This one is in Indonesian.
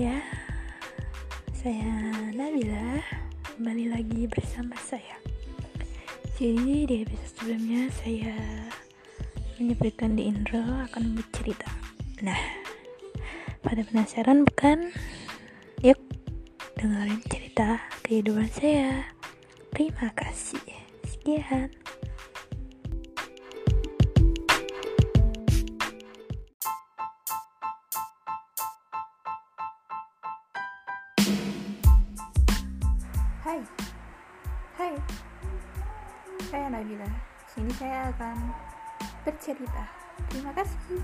Ya, saya Nabila kembali lagi bersama saya. Jadi di episode sebelumnya saya menyebutkan di intro akan bercerita. Nah, pada penasaran bukan? Yuk, dengerin cerita kehidupan saya. Terima kasih. Sekian. Hai, hai, saya Nabila. Sini saya akan bercerita. Terima kasih.